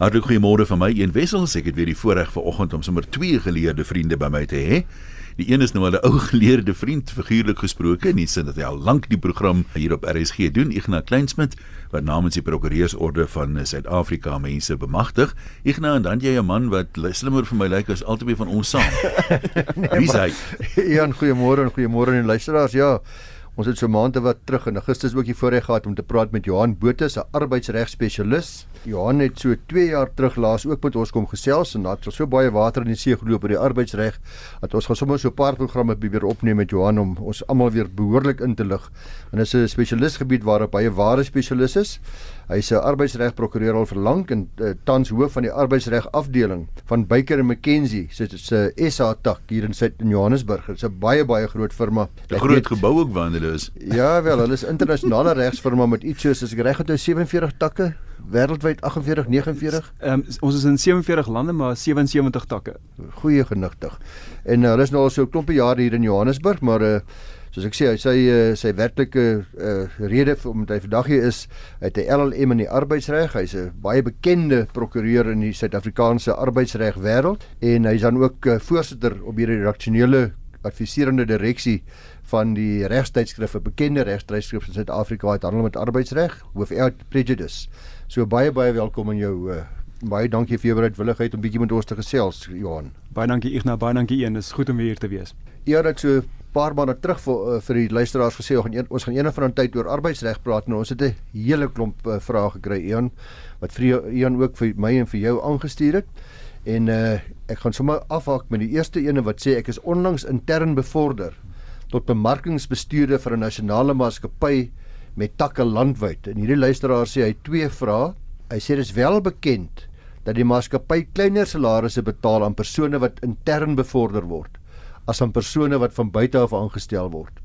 Hartlik goeiemôre van my een wessels. Ek het weer die voorreg vanoggend om sommer twee geleerde vriende by my te hê. Die een is nou 'n ou geleerde vriend figuurlik gesproke hy sê dat hy al lank die program hier op RSG doen. Ignas Kleinsmid wat namens die prokureursorde van Suid-Afrika mense bemagtig. Ignas en dan jy 'n man wat slimmer vir my lyk as albei van ons saam. Wie sê? Ja, goeiemôre en goeiemôre aan die luisteraars. Ja, Ons het so maande wat terug in Augustus ook hier voorreg gehad om te praat met Johan Botha, 'n arbeidsregspesialis. Johan het so 2 jaar terug laas ook met ons kom gesels en dat so baie water in die see geloop oor die arbeidsreg dat ons gaan sommer so 'n paar programme probeer opneem met Johan om ons almal weer behoorlik in te lig. En dit is 'n spesialisgebied waarop 'n ware spesialis is. Hy's 'n arbeidsregprokureur al vir lank en uh, tans hoof van die arbeidsreg afdeling van Baker McKenzie. 'n uh, SA tak hier in Suid in Johannesburg. Dit is 'n baie baie groot firma. 'n Groot weet, gebou ook waar hulle is. Ja, wel, hulle is internasionale regsfirma met iets soos as ek reg het, 47 takke wêreldwyd 48 49. Ehm um, ons is in 47 lande maar 77 takke. Goeie genigtig. En uh, hulle is nou al so 'n klompie jare hier in Johannesburg, maar uh, soos ek sê, hy sê uh, sy werklike uh, rede vir om hy vandag hier is, hy het 'n LLM in die arbeidsreg. Hy's 'n baie bekende prokureur in die Suid-Afrikaanse arbeidsreg wêreld en hy's dan ook uh, voorsitter op hierdie redaksionele adviserende direksie van die regstydskrif 'n bekende regstydskrif in Suid-Afrika het handel met arbeidsreg without prejudice. So baie baie welkom in jou uh, baie dankie vir jou bereidwilligheid om bietjie met ons te gesels Johan. Baie dankie Ignas, baie dankie een. Dit is goed om hier te wees. Ja, dat so paar maande terug vir uh, vir die luisteraars gesê ons gaan een, ons gaan eendag van 'n tyd oor arbeidsreg praat en ons het 'n hele klomp uh, vrae gekry Ian wat vir Ian ook vir my en vir jou aangestuur het. En uh, ek gaan sommer afhaak met die eerste ene wat sê ek is onlangs intern bevorder tot bemarkingsbestuurder vir 'n nasionale maatskappy met takke landwyd. En hierdie luisteraar sê hy twee vrae. Hy sê dit is wel bekend dat die maatskappy kleiner salarisse betaal aan persone wat intern bevorder word as aan persone wat van buite af aangestel word.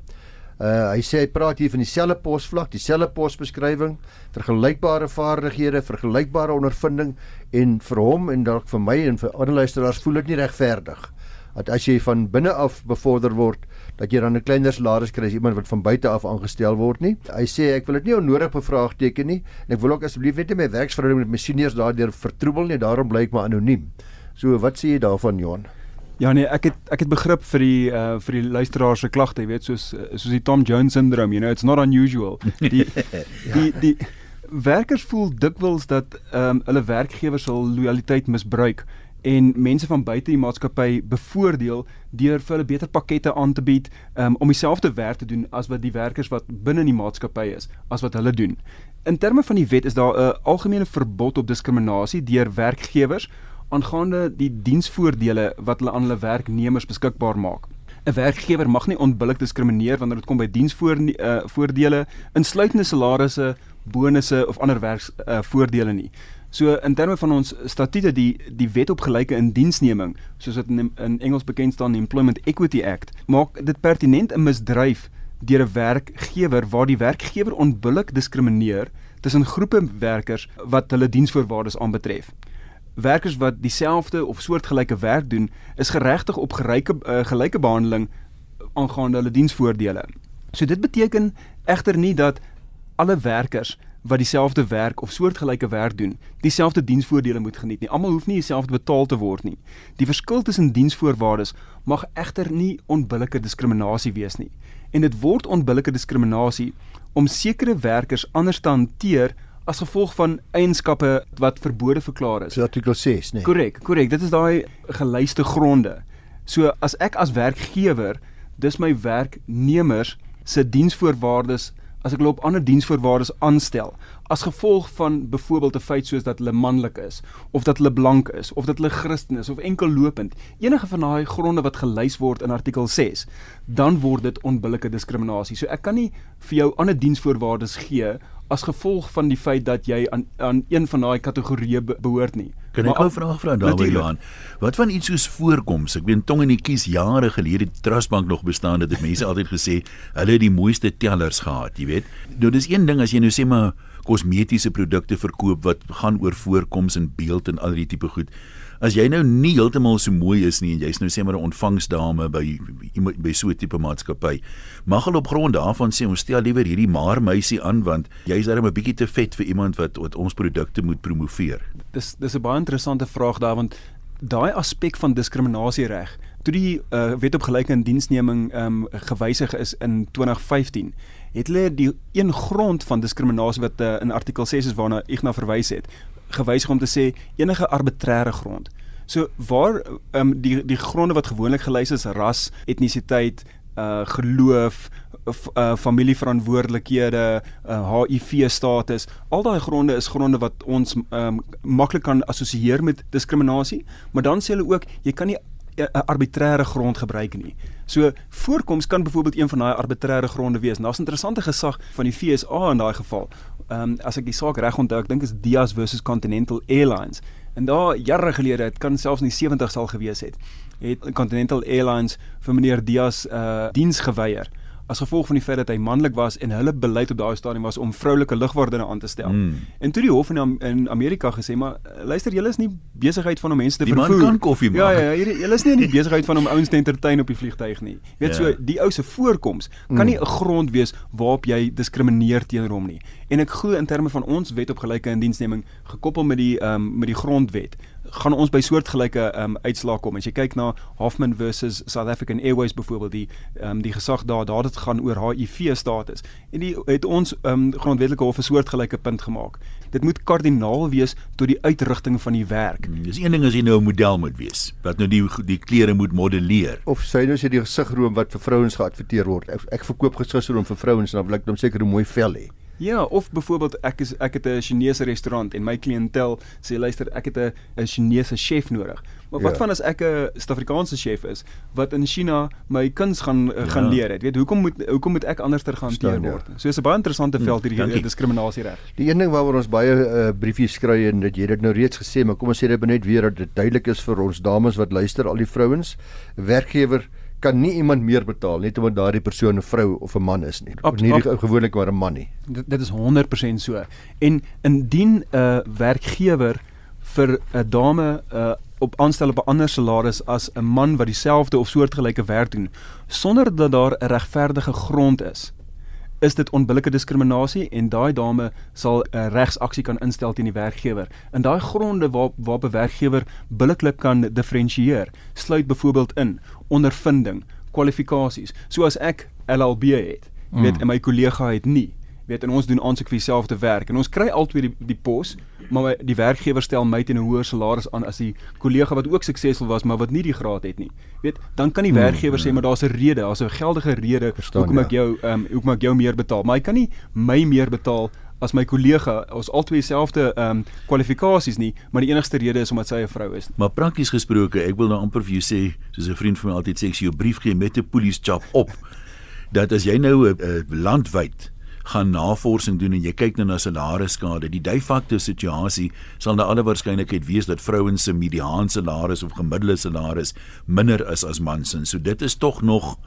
Uh hy sê hy praat hier van dieselfde posvlak, dieselfde posbeskrywing, vergelykbare vaardighede, vergelykbare ondervinding en vir hom en dalk vir my en vir ander luisteraars voel dit nie regverdig dat as jy van binne af bevorder word dat jy dan 'n kleiner salaris kry as iemand wat van buite af aangestel word nie. Hy sê ek wil dit nie onnodig bevraagteken nie en ek wil ook asseblief net nie my werksverhouding met my seniors daardeur vertroebel nie. Daarom bly ek maar anoniem. So wat sê jy daarvan Johan? Ja nee, ek het ek het begrip vir die uh vir die luisteraars se klagte, jy weet, soos soos die Tom Jones syndroom, you know, it's not unusual. Die ja. die die werkers voel dikwels dat ehm um, hulle werkgewers hul lojaliteit misbruik en mense van buite die maatskappy bevoordeel deur vir hulle beter pakkette aan te bied um, om dieselfde werk te doen as wat die werkers wat binne die maatskappy is as wat hulle doen. In terme van die wet is daar 'n algemene verbod op diskriminasie deur werkgewers aangaande die diensvoordele wat hulle aan hulle werknemers beskikbaar maak. 'n Werkgewer mag nie onbillik diskrimineer wanneer dit kom by diensvoordele, uh, insluitende salarisse, bonusse of ander werksvoordele uh, nie. So in terme van ons statute die die wet op gelyke indiensneming, soos dit in, in Engels bekend staan die Employment Equity Act, maak dit pertinent 'n misdryf deur 'n werkgewer waar die werkgewer onbillik diskrimineer tussen groepe werkers wat hulle diensvoorwaardes aanbetref werkers wat dieselfde of soortgelyke werk doen, is geregtig op gelyke uh, gelyke behandeling aangaande hulle diensvoordele. So dit beteken egter nie dat alle werkers wat dieselfde werk of soortgelyke werk doen, dieselfde diensvoordele moet geniet nie. Almal hoef nie dieselfde betaal te word nie. Die verskil tussen diensvoorwaardes mag egter nie onbillike diskriminasie wees nie. En dit word onbillike diskriminasie om sekere werkers anders te hanteer as gevolg van eienskappe wat verbode verklaar is. So artikel 6, nee. Korrek, korrek. Dit is daai gelyste gronde. So as ek as werkgewer dis my werknemers se diensvoorwaardes as ek hulle op ander diensvoorwaardes aanstel as gevolg van byvoorbeeld 'n feit soos dat hulle manlik is of dat hulle blank is of dat hulle Christen is of enkel lopend enige van daai gronde wat gelys word in artikel 6 dan word dit onbillike diskriminasie. So ek kan nie vir jou ander diensvoorwaardes gee as gevolg van die feit dat jy aan aan een van daai kategorieë be behoort nie. Kan ek 'n vraag vra daarby Johan? Wat van iets soos voorkoms? Ek weet tong en die kies jare gelede die Trustbank nog bestaan het, het mense altyd gesê hulle het die mooiste tellers gehad, jy weet. Nou dis een ding as jy nou sê maar kosmetiese produkte verkoop wat gaan oor voorkoms en beeld en al die tipe goed. As jy nou nie heeltemal so mooi is nie en jy's nou sê maar 'n ontvangsdame by by so 'n tipe maatskappy, mag hulle op grond daarvan sê ons stel liewer hierdie maar meisie aan want jy's darem 'n bietjie te vet vir iemand wat wat ons produkte moet promoveer. Dis dis 'n baie interessante vraag daar want daai aspek van diskriminasiereg toe die uh, wet op gelyke indiensneming um, gewysig is in 2015 het hulle die een grond van diskriminasie wat uh, in artikel 6 is waarna na verwys het gewysig om te sê enige arbitreëre grond. So waar um, die die gronde wat gewoonlik gelys is ras etnisiteit uh, geloof uh, familieverantwoordelikhede, uh, HIV status, al daai gronde is gronde wat ons um, maklik kan assosieer met diskriminasie, maar dan sê hulle ook jy kan nie arbitreëre grond gebruik nie. So voorkoms kan byvoorbeeld een van daai arbitreëre gronde wees. Daar's 'n interessante gesag van die FSA in daai geval. Ehm um, as ek die saak reg onthou, ek dink is Diaz versus Continental Airlines. En daar jare gelede, dit kan selfs in die 70's al gewees het, het Continental Airlines vir meneer Diaz uh diens geweier as gevolg van die feit dat hy manlik was en hulle beleid op daai stadium was om vroulike lugwagdinne aan te stel. Mm. En toe die hof in in Amerika gesê, maar luister, julle is nie besigheid van om mense te die vervoer. Die man kan koffie maak. Ja ja, ja julle is nie in die besigheid van om ouens te entertain op die vliegtuig nie. Jy weet ja. so, die ou se voorkoms kan nie 'n mm. grond wees waarop jy diskrimineer teenoor hom nie. En ek glo in terme van ons wet op gelyke indiensneming gekoppel met die um, met die grondwet gaan ons by soortgelyke ehm um, uitslae kom. As jy kyk na Hoffman versus South African Airways byvoorbeeld die ehm um, die gesag daar daar dit gaan oor HIV status. En die het ons ehm um, grondwetlike hof 'n soortgelyke punt gemaak. Dit moet kardinaal wees tot die uitrigting van die werk. Hmm, dis een ding as jy nou 'n model moet wees wat nou die die klere moet modelleer. Of sy nou sê die gesigroom wat vir vrouens geadverteer word. Ek, ek verkoop gesigroom vir vrouens en dan wil ek net seker 'n mooi vel hê. Ja, of byvoorbeeld ek is ek het 'n Chinese restaurant en my kliëntel sê luister, ek het 'n Chinese chef nodig. Maar wat ja. van as ek 'n Suid-Afrikaanse chef is wat in China my kuns gaan ja. gaan leer het? Weet, hoekom moet hoekom moet ek anders ter gehanteer ja. word? So is 'n baie interessante veld hierdie hm, diskriminasie reg. Die een ding waaroor ons baie uh, briefies skry en dit jy dit nou reeds gesê, maar kom ons sê dit net weer dat dit duidelik is vir ons dames wat luister, al die vrouens, werkgewer kan nie iemand meer betaal net omdat daardie persoon 'n vrou of 'n man is nie. Ab, nie gewoonlik maar 'n man nie. Dit, dit is 100% so. En indien 'n uh, werkgewer vir 'n dame uh, op aanstel op 'n ander salaris as 'n man wat dieselfde of soortgelyke werk doen sonder dat daar 'n regverdige grond is, is dit onbillike diskriminasie en daai dame sal 'n uh, regsaksie kan instel teen die werkgewer. In daai gronde waar waar 'n werkgewer billiklik kan diferensieer, sluit byvoorbeeld in ondervinding, kwalifikasies. So as ek LLB het, mm. weet en my kollega het nie, weet en ons doen aansoek vir dieselfde werk en ons kry albei die die pos maar die werkgewer stel my teen 'n hoër salaris aan as die kollega wat ook suksesvol was maar wat nie die graad het nie. Weet, dan kan die hmm, werkgewer sê maar daar's 'n rede, daar's 'n geldige rede Verstaan, hoekom ek ja. jou ehm um, hoekom ek jou meer betaal, maar hy kan nie my meer betaal as my kollega ons albei dieselfde ehm um, kwalifikasies nie, maar die enigste rede is omdat sy 'n vrou is. Maar prakties gesproke, ek wil nou amper vir jou sê, soos 'n vriend van my altyd sê, as jy 'n brief gee met 'n police job op, dat as jy nou 'n uh, landwyd gaan navorsing doen en jy kyk nou na salarisskade, die de facto situasie sal na alle waarskynlikheid wees dat vrouens se mediaan salaris of gemiddelde salaris minder is as mans. So dit is tog nog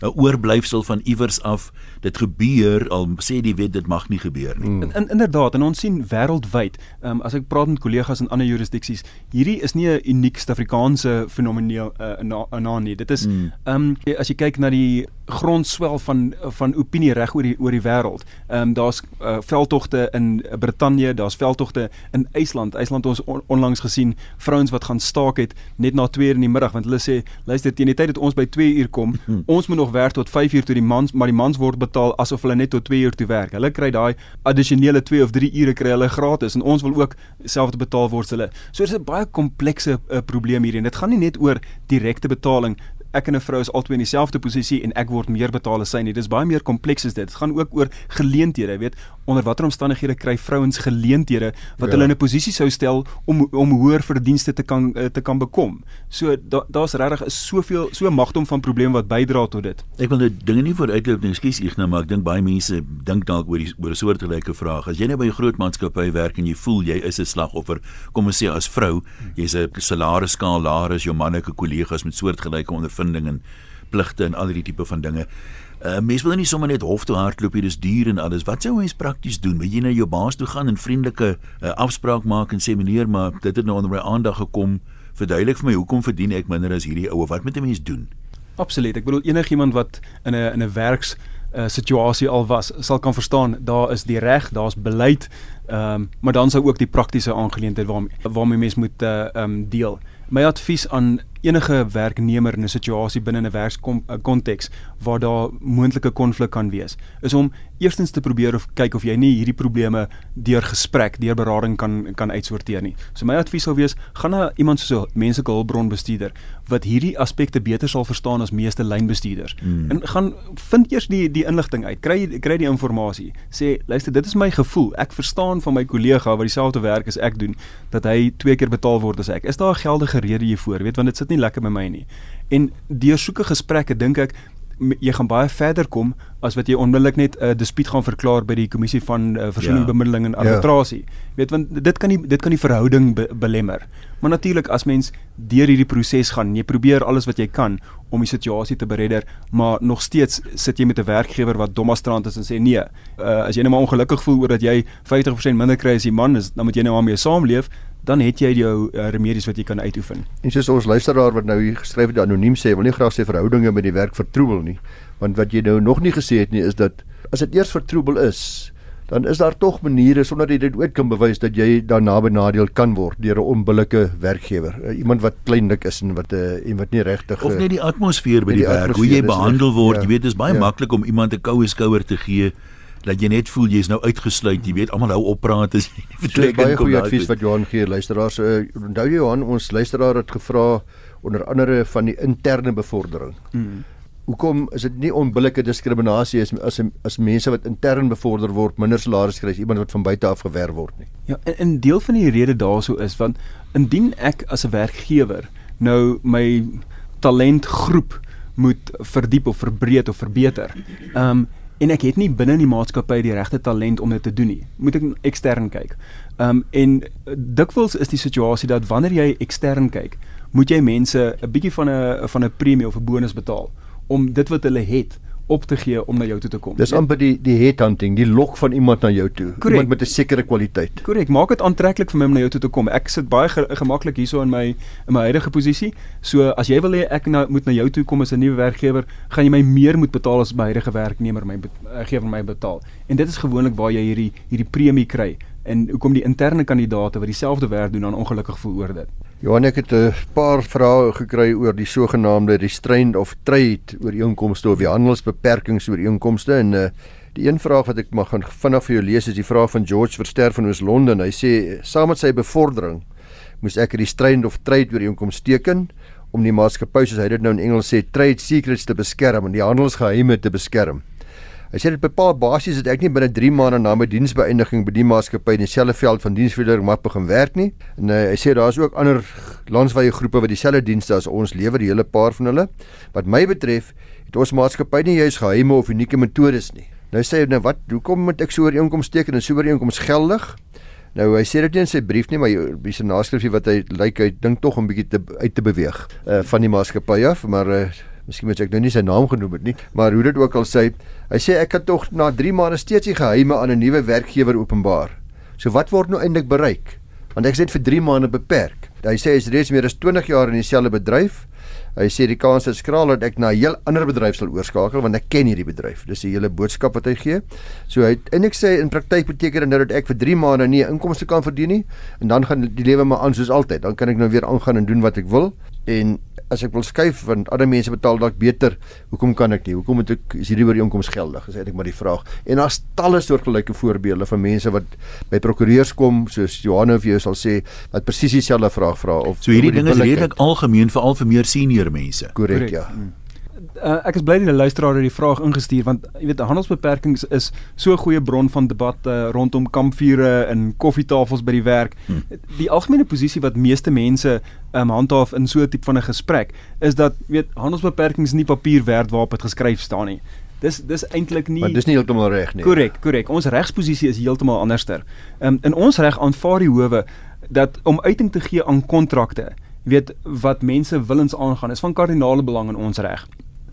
'n oorblyfsel van iewers af. Dit gebeur al sê die wet dit mag nie gebeur nie. Hmm. In, in, inderdaad en ons sien wêreldwyd, um, as ek praat met kollegas in ander jurisdiksies, hierdie is nie 'n uniek Suid-Afrikaanse fenomeen uh, na, na nie. Dit is ehm um, as jy kyk na die grondswel van van opinie reg oor die oor die wêreld. Ehm um, daar's uh, veldtogte in Brittanje, daar's veldtogte in IJsland. IJsland ons on, onlangs gesien vrouens wat gaan staak het net na 2 uur in die middag want hulle sê luister teen die tyd dat ons by 2 uur kom, hmm. ons moet nog werk tot 5 uur toe die mans maar die mans word betaal asof hulle net tot 2 uur toe werk. Hulle kry daai addisionele 2 of 3 ure kry hulle gratis en ons wil ook selfs betaal word hulle. So dis 'n baie komplekse uh, probleem hierdie en dit gaan nie net oor direkte betaling ek en 'n vrou is albei in dieselfde posisie en ek word meer betaal as sy nie. Dis baie meer kompleks as dit. Dit gaan ook oor geleenthede, weet, onder watter omstandighede kry vrouens geleenthede wat ja. hulle in 'n posisie sou stel om om hoër verdienste te kan eh, te kan bekom. So daar's da regtig is soveel so magdom van probleme wat bydra tot dit. Ek wil nou dinge nie vooruitloop nie. Ekskuus Ignas, maar ek dink baie mense dink dalk oor die oor 'n soortgelyke vraag. As jy nou by 'n groot maatskappy werk en jy voel jy is 'n slagoffer, kom ons sê as vrou, jy's 'n salarisskaal laer as jou manlike kollegas met soortgelyke ondervinding en pligte en al hierdie tipe van dinge. Uh, mens wil nie sommer net hof toe hardloop hier, dis duur en alles. Wat sou mens prakties doen? Wil jy na jou baas toe gaan en vriendelike uh, afspraak maak en sê meneer, maar dit het nou onder my aandag gekom. Verduidelik vir my hoekom verdien ek minder as hierdie oue? Wat moet 'n mens doen? Absoluut. Ek bedoel enigiemand wat in 'n in 'n werks uh, situasie al was, sal kan verstaan daar is die reg, daar's beleid, ehm um, maar dan sou ook die praktiese aangeleentheid waarmee waarmee mens moet uh, um, deel. My advies aan enige werknemer in 'n situasie binne 'n werkskonteks waar daar moontlike konflik kan wees, is om eerstens te probeer of kyk of jy nie hierdie probleme deur gesprek, deur berading kan kan uitsorteer nie. So my advies sou wees, gaan na iemand soos 'n menslike hulpbronbestuurder wat hierdie aspekte beter sal verstaan as meeste lynbestuurders. Hmm. En gaan vind eers die die inligting uit. Kry kry die inligting. Sê, luister, dit is my gevoel. Ek verstaan van my kollega wat dieselfde werk as ek doen dat hy twee keer betaal word as ek. Is daar 'n geldige rede hiervoor? Weet want dit sit nie lekker by my nie. En deur soeke gesprekke dink ek jy gaan baie verder kom as wat jy onmiddellik net 'n uh, dispuut gaan verklaar by die kommissie van uh, versoening, ja. bemiddeling en ja. arbitrasie. Ja. Weet want dit kan nie dit kan die verhouding be belemmer. Maar natuurlik as mens deur hierdie proses gaan, jy probeer alles wat jy kan om die situasie te beredder, maar nog steeds sit jy met 'n werkgewer wat dommastrand is en sê nee, uh, as jy nou maar ongelukkig voel oor dat jy 50% minder kry as die man is, dan moet jy nou maar mee saamleef dan het jy jou uh, remedies wat jy kan uitoefen. En soos ons luisteraar wat nou hier geskryf het anoniem sê, wil nie graag sê verhoudinge met die werk vertroebel nie, want wat jy nou nog nie gesê het nie is dat as dit eers vertroebel is, dan is daar tog maniere sonder dat jy dit ooit kan bewys dat jy daarna benadeel kan word deur 'n onbillike werkgewer, uh, iemand wat kleinlik is en wat 'n uh, en wat nie regtig of net die atmosfeer by die, die werk, hoe jy behandel word, ja, jy weet dis baie ja. maklik om iemand 'n koue skouer te gee dat jy net voel jy's nou uitgesluit, jy weet almal hou oppraat as jy vertrek so, baie goeie advies wat Johan gee luisteraars. Uh, onthou jy Johan, ons luisteraar het gevra onder andere van die interne bevordering. Mm. Hoekom is dit nie onbillike diskriminasie as as as mense wat intern bevorder word minder salaris kry as iemand wat van buite af gewerf word nie? Ja, en 'n deel van die rede daarso is want indien ek as 'n werkgewer nou my talentgroep moet verdiep of verbreed of verbeter. Ehm um, en ek het nie binne in die maatskappy die regte talent om dit te doen nie. Moet ek ekstern kyk. Ehm um, en dikwels is die situasie dat wanneer jy ekstern kyk, moet jy mense 'n bietjie van 'n van 'n premie of 'n bonus betaal om dit wat hulle het op te gee om na jou toe te kom. Dis amper die die headhunting, die lok van iemand na jou toe. Correct. Iemand met 'n sekere kwaliteit. Korrek, maak dit aantreklik vir my om na jou toe te kom. Ek sit baie ge gemaklik hierso in my in my huidige posisie. So as jy wil hê ek nou moet na jou toe kom as 'n nuwe werkgewer, gaan jy my meer moet betaal as my huidige werknemer my werkgewer my betaal. En dit is gewoonlik waar jy hierdie hierdie premie kry en hoekom die interne kandidaate wat dieselfde werk doen dan ongelukkig voel oor dit. Johan ek het 'n paar vrae gekry oor die sogenaamde restraint of trade ooreenkomste of die handelsbeperkings ooreenkomste en uh, die een vraag wat ek mag vinnig vir jou lees is die vraag van George Verster van Oos-London. Hy sê saam met sy bevordering moes ek 'n restraint of trade ooreenkoms teken om die maatskappy soos hy dit nou in Engels sê trade secrets te beskerm en die handelsgeheime te beskerm. Hy sê dit bepaal basies dat ek nie binne 3 maande na my diensbeëindiging by die maatskappy in dieselfde veld van diensverlening mag begin werk nie. En uh, hy sê daar's ook ander landswye groepe wat dieselfde dienste as ons lewer, die hele paar van hulle. Wat my betref, het ons maatskappy nie juis geheime of unieke metodes nie. Nou sê hy nou wat, hoekom moet ek so 'n ooreenkoms teken en so 'n ooreenkoms geldig? Nou hy sê dit nie in sy brief nie, maar hy se naskrifie wat hy lyk like, hy dink tog 'n bietjie uit te beweeg uh, van die maatskappy af, maar uh, Miskien moet ek nou nie sy naam genoem het nie, maar hoe dit ook al sê, hy sê ek kan tog na 3 maande steeds die geheime aan 'n nuwe werkgewer openbaar. So wat word nou eintlik bereik? Want ek sê dit vir 3 maande beperk. Hy sê hy is reeds meer as 20 jaar in dieselfde bedryf. Hy sê die kans is skraal dat ek na 'n heel ander bedryf sal oorskakel want ek ken hierdie bedryf. Dis die hele boodskap wat hy gee. So hy en ek sê in praktyk beteken dit nou dat ek vir 3 maande nie inkomste kan verdien nie en dan gaan die lewe maar aan soos altyd. Dan kan ek nou weer aangaan en doen wat ek wil en as ek wil skuif want ander mense betaal dalk beter, hoekom kan ek nie? Hoekom moet ek is hierdie ooreenkoms geldig? Is eintlik maar die vraag. En daar's talle soortgelyke voorbeelde van mense wat by prokureurs kom, soos Johan of jy sal sê, wat presies dieselfde vraag vra of So hierdie ding is redelik algemeen vir al vir meer senior mense. Korrek, ja. Hmm uh, ek is bly dat die luisteraar hierdie vraag ingestuur want jy weet handelsbeperkings is so 'n goeie bron van debat uh, rondom kampvure en koffietafels by die werk. Hmm. Die algemene posisie wat meeste mense um, handhaaf in so 'n tipe van 'n gesprek is dat weet handelsbeperkings nie papier werd waarop dit geskryf staan nie. Dis dis eintlik nie Maar dis nie heeltemal reg nie. Korrek, korrek. Ons regsposisie is heeltemal anderster. Um, in ons reg aanvaar die howe dat om uiting te gee aan kontrakte weet wat mense willens aangaan is van kardinale belang in ons reg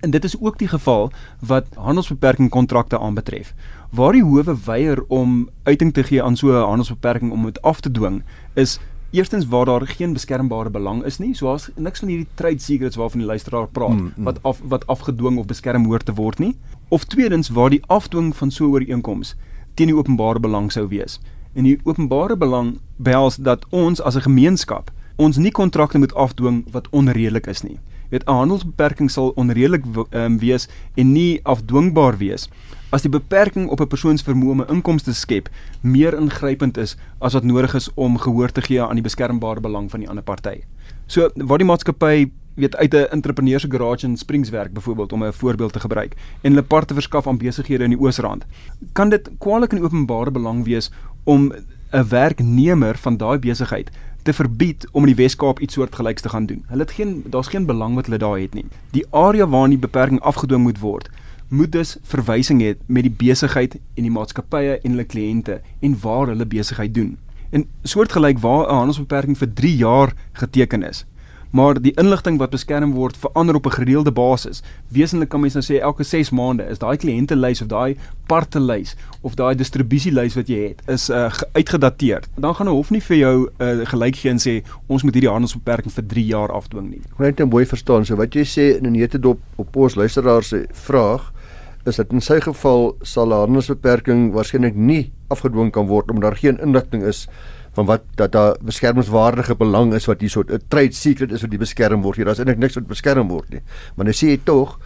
En dit is ook die geval wat handelsbeperking kontrakte aanbetref. Waar die howe weier om uiting te gee aan so 'n handelsbeperking om dit af te dwing, is eerstens waar daar geen beskermbare belang is nie, soos niks van hierdie trade secrets waarvan die luisteraar praat mm, mm. wat af wat afgedwing of beskerm hoort te word nie. Of tweedens waar die afdwing van so 'n ooreenkoms teen die openbare belang sou wees. En die openbare belang behels dat ons as 'n gemeenskap ons nie kontrakte moet afdwing wat onredelik is nie weet 'n handelsbeperking sal onredelik um, wees en nie afdwingbaar wees as die beperking op 'n persoon se vermoë om inkomste te skep meer ingrypend is as wat nodig is om gehoor te gee aan die beskermbare belang van die ander party. So waar die maatskappy weet uit 'n entrepreneurs se garage in Springs werk byvoorbeeld om 'n voorbeeld te gebruik en hulle parte verskaf aan besighede in die Oosrand. Kan dit kwaliek in openbare belang wees om 'n werknemer van daai besigheid te verbied om in die Wes-Kaap iets soortgelyks te gaan doen. Hulle het geen daar's geen belang wat hulle daar het nie. Die area waar die beperking afgedwing moet word, moet dus verwysing hê met die besigheid en die maatskappye en hulle kliënte en waar hulle besigheid doen. En soortgelyk waar 'n handelsbeperking vir 3 jaar geteken is, maar die inligting wat beskerm word verander op 'n gereelde basis. Wesenlik kan mens nou sê elke 6 maande is daai kliëntelys of daai partelys of daai distribusielys wat jy het is uh, uitgedateer. Dan gaan 'n hof nie vir jou uh, gelyk gee en sê ons moet hierdie handelsbeperking vir 3 jaar afdwing nie. Ek net mooi verstaan. So wat jy sê in 'n netedop op ons luisteraars se vraag is dat in sy geval sal 'n handelsbeperking waarskynlik nie afgedwing kan word omdat daar geen inligting is van wat dat daar beskermingswaardige belang is wat hier so 'n trade secret is wat die beskerm word. Hier daar's eintlik niks wat beskerm word nie. Maar nou sê jy tog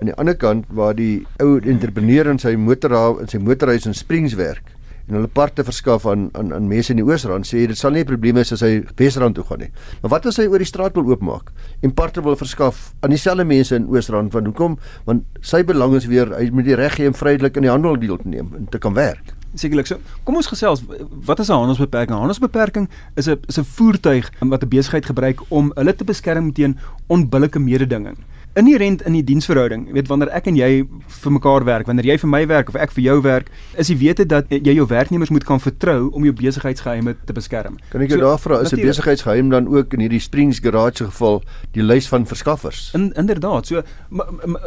aan die ander kant waar die ou entrepreneur in sy motorhuis in sy motorhuis in Springs werk en hulle parte verskaf aan aan aan mense in die Oosrand sê dit sal nie 'n probleem wees as hy Wesrand toe gaan nie. Maar wat as hy oor die straat wil oopmaak en parte wil verskaf aan dieselfde mense in Oosrand want hoekom? Want sy belang is weer hy moet die reg hê om vrydelik in die handel deel te neem en te kan werk. Sekerlik. So, kom ons gesels wat is 'n handelsbeperking? 'n Handelsbeperking is 'n is 'n voertuig wat 'n besigheid gebruik om hulle te beskerm teen onbillike mededinging. Inherent in die diensverhouding, weet wanneer ek en jy vir mekaar werk, wanneer jy vir my werk of ek vir jou werk, is die wete dat jy jou werknemers moet kan vertrou om jou besigheidsgeheime te beskerm. Kan ek jou so, daar vra is 'n besigheidsgeheim dan ook in hierdie Springs Garage geval die lys van verskaffers? In inderdaad. So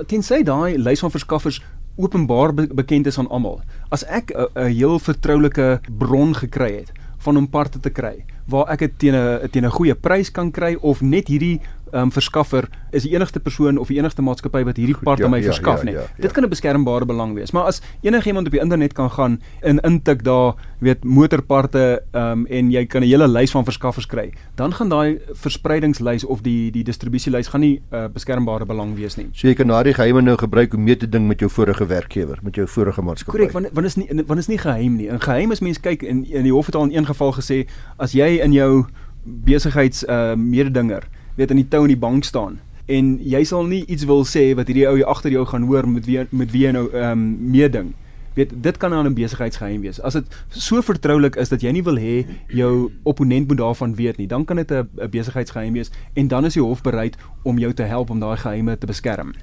tensy daai lys van verskaffers openbaar be bekend is aan almal. As ek 'n heel vertroulike bron gekry het van om parte te kry waar ek dit teen 'n teen 'n goeie prys kan kry of net hierdie um, verskaffer is die enigste persoon of die enigste maatskappy wat hierdie part ja, aan my ja, verskaf ja, nie. Ja, ja, Dit kan 'n beskermbare belang wees. Maar as enigiemand op die internet kan gaan en intik daar, weet motorparte um, en jy kan 'n hele lys van verskaffers kry, dan gaan daai verspreidingslys of die die distribusielys gaan nie 'n uh, beskermbare belang wees nie. So jy kan daardie geheime nou gebruik om mee te ding met jou vorige werkgewer, met jou vorige maatskappy. Korrek, want want is nie want is nie geheim nie. 'n Geheim is mense kyk in in die hof het al in een geval gesê as jy in jou besigheids uh mededinger weet in die tou in die bank staan en jy sal nie iets wil sê wat hierdie ou hier agter jou gaan hoor met wie met wie jy nou ehm um, meeding. Weet dit kan aan 'n besigheidsgeheim wees. As dit so vertroulik is dat jy nie wil hê jou opponent moet daarvan weet nie, dan kan dit 'n besigheidsgeheim wees en dan is die hof bereid om jou te help om daai geheime te beskerm.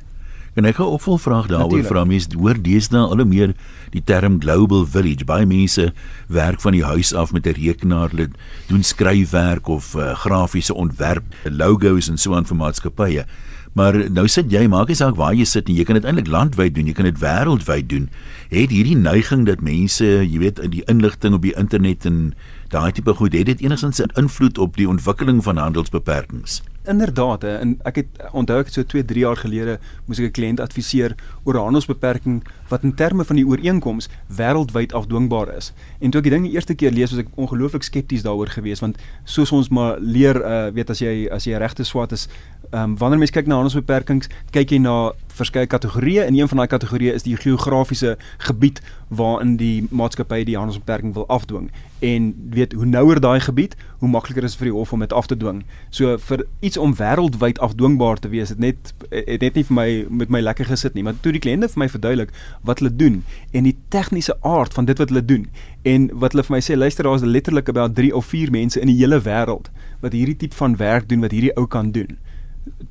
En ek 'n opvolgvraag daaroor vra mense hoor deesdae al hoe meer die term global village. Baie mense werk van die huis af met 'n rekenaar. Hulle doen skryfwerk of uh, grafiese ontwerp logos en so aan vir maatskappye. Maar nou sit jy maak nie saak waar jy sit en jy kan dit eintlik landwyd doen jy kan dit wêreldwyd doen. Het hierdie neiging dat mense jy weet in die inligting op die internet en daai tipe goed het dit enigstens 'n invloed op die ontwikkeling van handelsbeperkings Inderdaad, en ek het onthou ek het so 2, 3 jaar gelede moes ek 'n kliënt adviseer oor 'n handelsbeperking wat in terme van die ooreenkoms wêreldwyd afdwingbaar is. En toe ek die ding die eerste keer lees, was ek ongelooflik skepties daaroor geweest want soos ons maar leer, uh, weet as jy as jy regte swat is, um, wanneer mens kyk na handelsbeperkings, kyk jy na verskeie kategorieë en een van daai kategorieë is die geografiese gebied waarin die maatskappy die handelsbeperking wil afdwing. En weet hoe nouer daai gebied, hoe makliker is vir die hof om dit af te dwing. So vir iets om wêreldwyd afdwingbaar te wees, het net het net nie vir my met my lekker gesit nie, maar toe die kliënte vir my verduidelik wat hulle doen en die tegniese aard van dit wat hulle doen en wat hulle vir my sê, luister daar is letterlik about 3 of 4 mense in die hele wêreld wat hierdie tipe van werk doen wat hierdie ou kan doen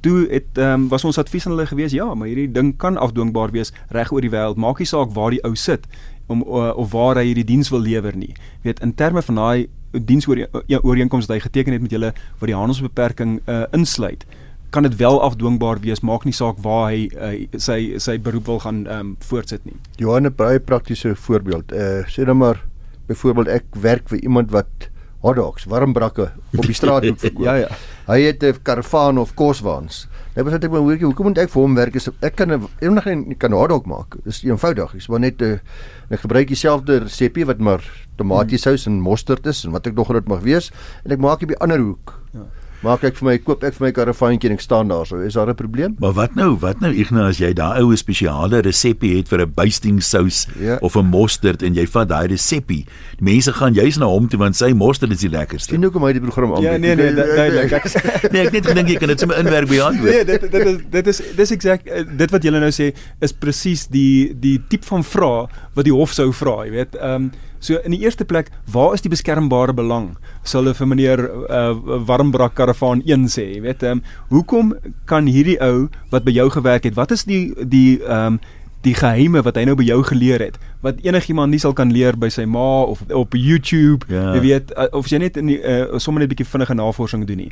toe het ehm um, was ons advies aan hulle gewees ja, maar hierdie ding kan afdwingbaar wees reg oor die wêreld. Maak nie saak waar die ou sit om uh, of waar hy hierdie diens wil lewer nie. Jy weet in terme van daai diens oor ja, ooreenkomste wat hy geteken het met julle wat die handelsbeperking uh, insluit kan dit wel afdwingbaar wees, maak nie saak waar hy uh, sy sy beroep wil gaan ehm um, voortsit nie. Johan 'n baie praktiese voorbeeld. Uh sê dan maar byvoorbeeld ek werk vir iemand wat hotdogs, warmbrakke op die straat moet verkoop. ja ja. Hy het 'n karavaan of koswaans. Nou besluit ek maar hoorie, hoekom moet ek vir hom werk as ek kan eendag nie kan hotdog maak. Dis eenvoudig. Ek maar net 'n uh, ek gebruik dieselfde resepie wat maar tomatiesous en mosterd is en wat ek nog dit mag wees en ek maak dit by ander hoek. Ja maak ek vir my koop ek vir my karavaantjie en ek staan daar so. Is daar 'n probleem? Maar wat nou? Wat nou Ignas as jy daai oue spesiale resepie het vir 'n basting sous ja. of 'n mosterd en jy vat daai resepie. Die mense gaan juis na hom toe want sy mosterd is die lekkerste. Sien hoekom hy die program aanbied. Ja nee nee, duidelik. nee, ek net gedink jy kan dit sommer inwerk by antwoord. Nee, dit dit is dit is dis exact eh, dit wat julle nou sê is presies die die tipe van vraag wat die hof sou vra, jy weet. Ehm um, So in die eerste plek, waar is die beskermbare belang? Sal hulle vir meneer uh, Warmbrak karavaan 1 sê, jy weet, ehm um, hoekom kan hierdie ou wat by jou gewerk het, wat is die die ehm um, die geheime wat hy nou by jou geleer het wat enigiemand nie sal kan leer by sy ma of op YouTube ja. jy weet uh, of jy net in die, uh, sommer net 'n bietjie vinnige navorsing doen nie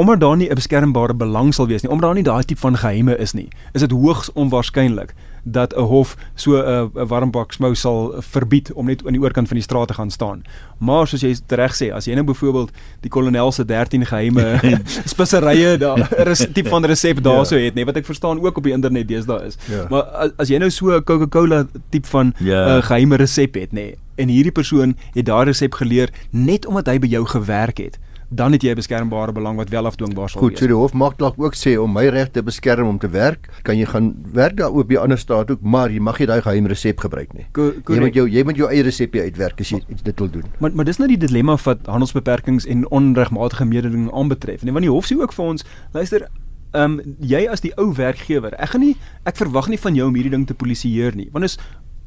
omdat daar nie 'n beskermbare belang sal wees nie omdat daar nie daai tipe van geheime is nie is dit hoogs onwaarskynlik dat 'n hof so 'n uh, warmbak smou sal verbied om net aan die oorkant van die straat te gaan staan. Maar soos jy reg sê, as jy nou byvoorbeeld die kolonel se 13 geheime speserye daar, 'n tipe van resep daarso ja. het, nê, wat ek verstaan ook op die internet deesdae is. Ja. Maar as, as jy nou so 'n Coca-Cola tipe van 'n ja. uh, geheime resep het, nê, en hierdie persoon het daardie resep geleer net omdat hy by jou gewerk het dan het jy 'n beskermbare belang wat wel afdwingbaar sal Goed, wees. Goed, so die hof mag dalk ook sê om my reg te beskerm om te werk, kan jy gaan werk daar op by ander staat ook, maar jy mag nie daai geheim resep gebruik nie. Ko jy moet jou jy moet jou eie resepie uitwerk as jy iets dit wil doen. Maar maar dis nou die dilemma wat handelsbeperkings en onregmatige mededinging aanbetref. Nee, want die hof sê ook vir ons, luister, ehm um, jy as die ou werkgewer, ek gaan nie ek verwag nie van jou om hierdie ding te polisieer nie. Want is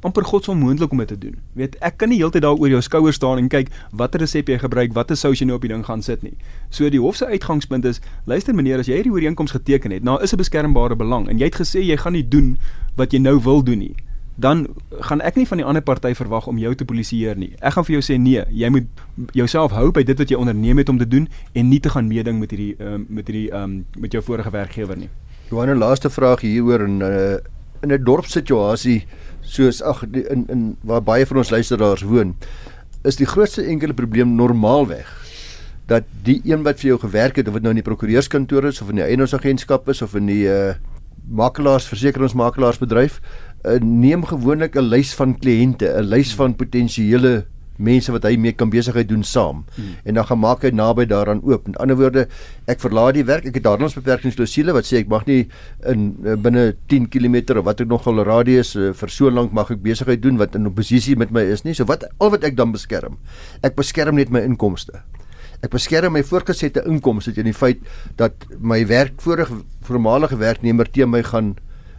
amper godsonmoontlik om dit te doen. Weet, ek kan nie heeltyd daar oor jou skouer staan en kyk watter resep jy gebruik, watter sous jy nou op die ding gaan sit nie. So die hof se uitgangspunt is, luister meneer, as jy hierdie ooreenkoms geteken het, nou is 'n beskermbare belang en jy het gesê jy gaan nie doen wat jy nou wil doen nie, dan gaan ek nie van die ander party verwag om jou te polisieer nie. Ek gaan vir jou sê nee, jy moet jouself hou by dit wat jy onderneem het om te doen en nie te gaan meeding met hierdie um, met hierdie um, met jou vorige werkgewer nie. Johan, 'n laaste vraag hieroor in 'n uh, in 'n dorpssituasie soos ag in in waar baie van ons luisteraars woon, is die grootste enkele probleem normaalweg. Dat die een wat vir jou gewerk het of dit nou in die prokureurskantoor is of in die eienaarsagentskap is of in die uh, makelaars versekeringsmakelaarsbedryf uh, neem gewoonlik 'n lys van kliënte, 'n lys van potensiële mense wat hy mee kan besigheid doen saam. Hmm. En dan gaan maak hy naby daaraan oop. In ander woorde, ek verlaat die werk. Ek het handelsbeperkingsklausule wat sê ek mag nie in eh, binne 10 km of wat ek nogal radius uh, vir so lank mag ek besigheid doen wat in oppositie met my is nie. So wat al wat ek dan beskerm. Ek beskerm net my inkomste. Ek beskerm my voortgesette inkomste teen die feit dat my werk vorige voormalige werknemer teen my gaan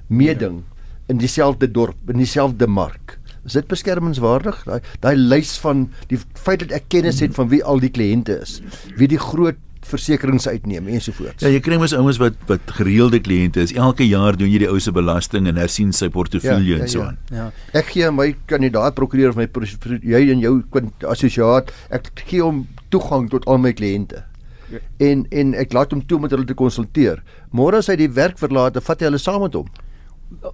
meeding ja. in dieselfde dorp, in dieselfde mark. Is dit beskermingswaardig? Daai daai lys van die feit dat ek kennis het van wie al die kliënte is, wie die groot versekerings uitneem ensovoorts. Ja, jy kry mos ouens wat wat gereelde kliënte is. Elke jaar doen jy die ou se belasting en hersien sy portefeulje ja, ja, en so aan. Ja, ja. Ek gee my kandidaat prokureur of my jy en jou assosiaat, ek gee hom toegang tot al my kliënte. Ja. En en ek laat hom toe om met hulle te konsulteer. Môre as hy die werk verlaat, vat hy hulle saam met hom.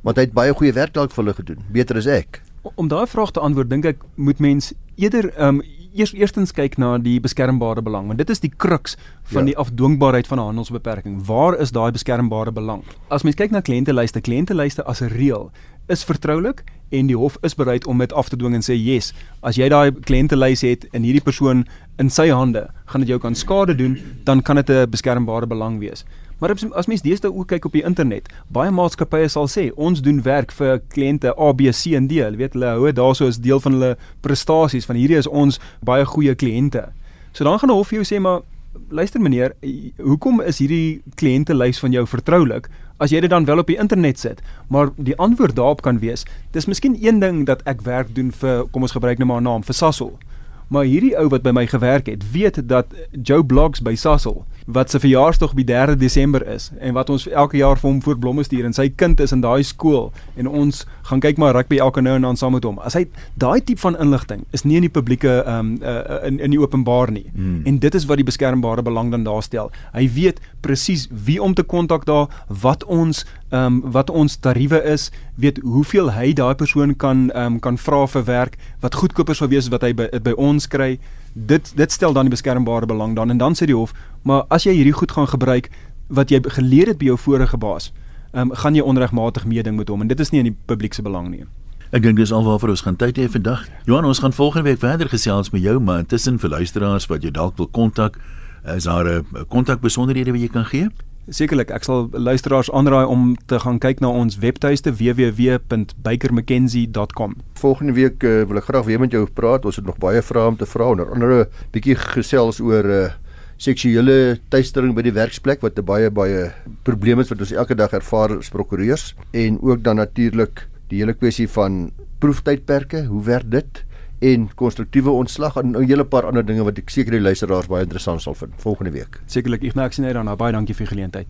Want hy het baie goeie werk dalk vir hulle gedoen, beter as ek om daai vraag te antwoord dink ek moet mens eerder ehm um, eers eerstens kyk na die beskermbare belang want dit is die kruks van ja. die afdwingbaarheid van 'n handelsbeperking. Waar is daai beskermbare belang? As mens kyk na kliëntelyste, kliëntelyste as 'n reël is vertroulik en die hof is bereid om dit af te dwing en sê yes, as jy daai kliëntelys het en hierdie persoon in sy hande gaan dit jou kan skade doen, dan kan dit 'n beskermbare belang wees. Maar as mens deesdae ook kyk op die internet, baie maatskappye sal sê ons doen werk vir kliënte A, B, C en D. Hulle weet hulle hou dit daarso as deel van hulle prestasies van hierdie is ons baie goeie kliënte. So dan gaan 'n hof vir jou sê maar luister meneer, hoekom is hierdie kliëntelys van jou vertroulik as jy dit dan wel op die internet sit? Maar die antwoord daarop kan wees, dis miskien een ding dat ek werk doen vir kom ons gebruik nou maar 'n naam vir Sasol. Maar hierdie ou wat by my gewerk het, weet dat Joe Blogs by Sasol wat se verjaarsdag op die 3 Desember is en wat ons elke jaar vir hom voor blomme stuur en sy kind is in daai skool en ons gaan kyk maar rugby elke nou en dan saam met hom. As hy daai tipe van inligting is nie in die publieke ehm um, uh, in in die openbaar nie. Hmm. En dit is wat die beskermbare belang dan daar stel. Hy weet presies wie om te kontak daar, wat ons ehm um, wat ons tariewe is, weet hoeveel hy daai persoon kan ehm um, kan vra vir werk, wat goedkoper sou wees wat hy by, by ons kry. Dit dit stel dan die beskermbare belang dan en dan sê die hof, maar as jy hierdie goed gaan gebruik wat jy geleer het by jou vorige baas, um, gaan jy onregmatig meeding met hom en dit is nie in die publiek se belang nie. Ek dink dis alwaar ons gaan tyd hê vandag. Johan, ons gaan volgende week verder gesels met jou, maar intussen vir luisteraars wat jy dalk wil kontak, is daar 'n kontak besonderhede wat jy kan gee? Sekerlik, ek sal luisteraars aanraai om te gaan kyk na ons webtuiste www.bakermckenzie.com. Volgende week uh, wil ek graag weer met jou praat. Ons het nog baie vrae om te vra, onder andere bietjie gesels oor uh, seksuele teistering by die werksplek wat 'n baie baie probleem is wat ons elke dag ervaar as prokureurs en ook dan natuurlik die hele kwessie van proeftydperke, hoe werk dit? En konstruktiewe ontslag en 'n hele paar ander dinge wat ek seker die luisteraars baie interessant sal vind volgende week. Sekerlik, ek maak sien uit daarna. Baie dankie vir die geleentheid.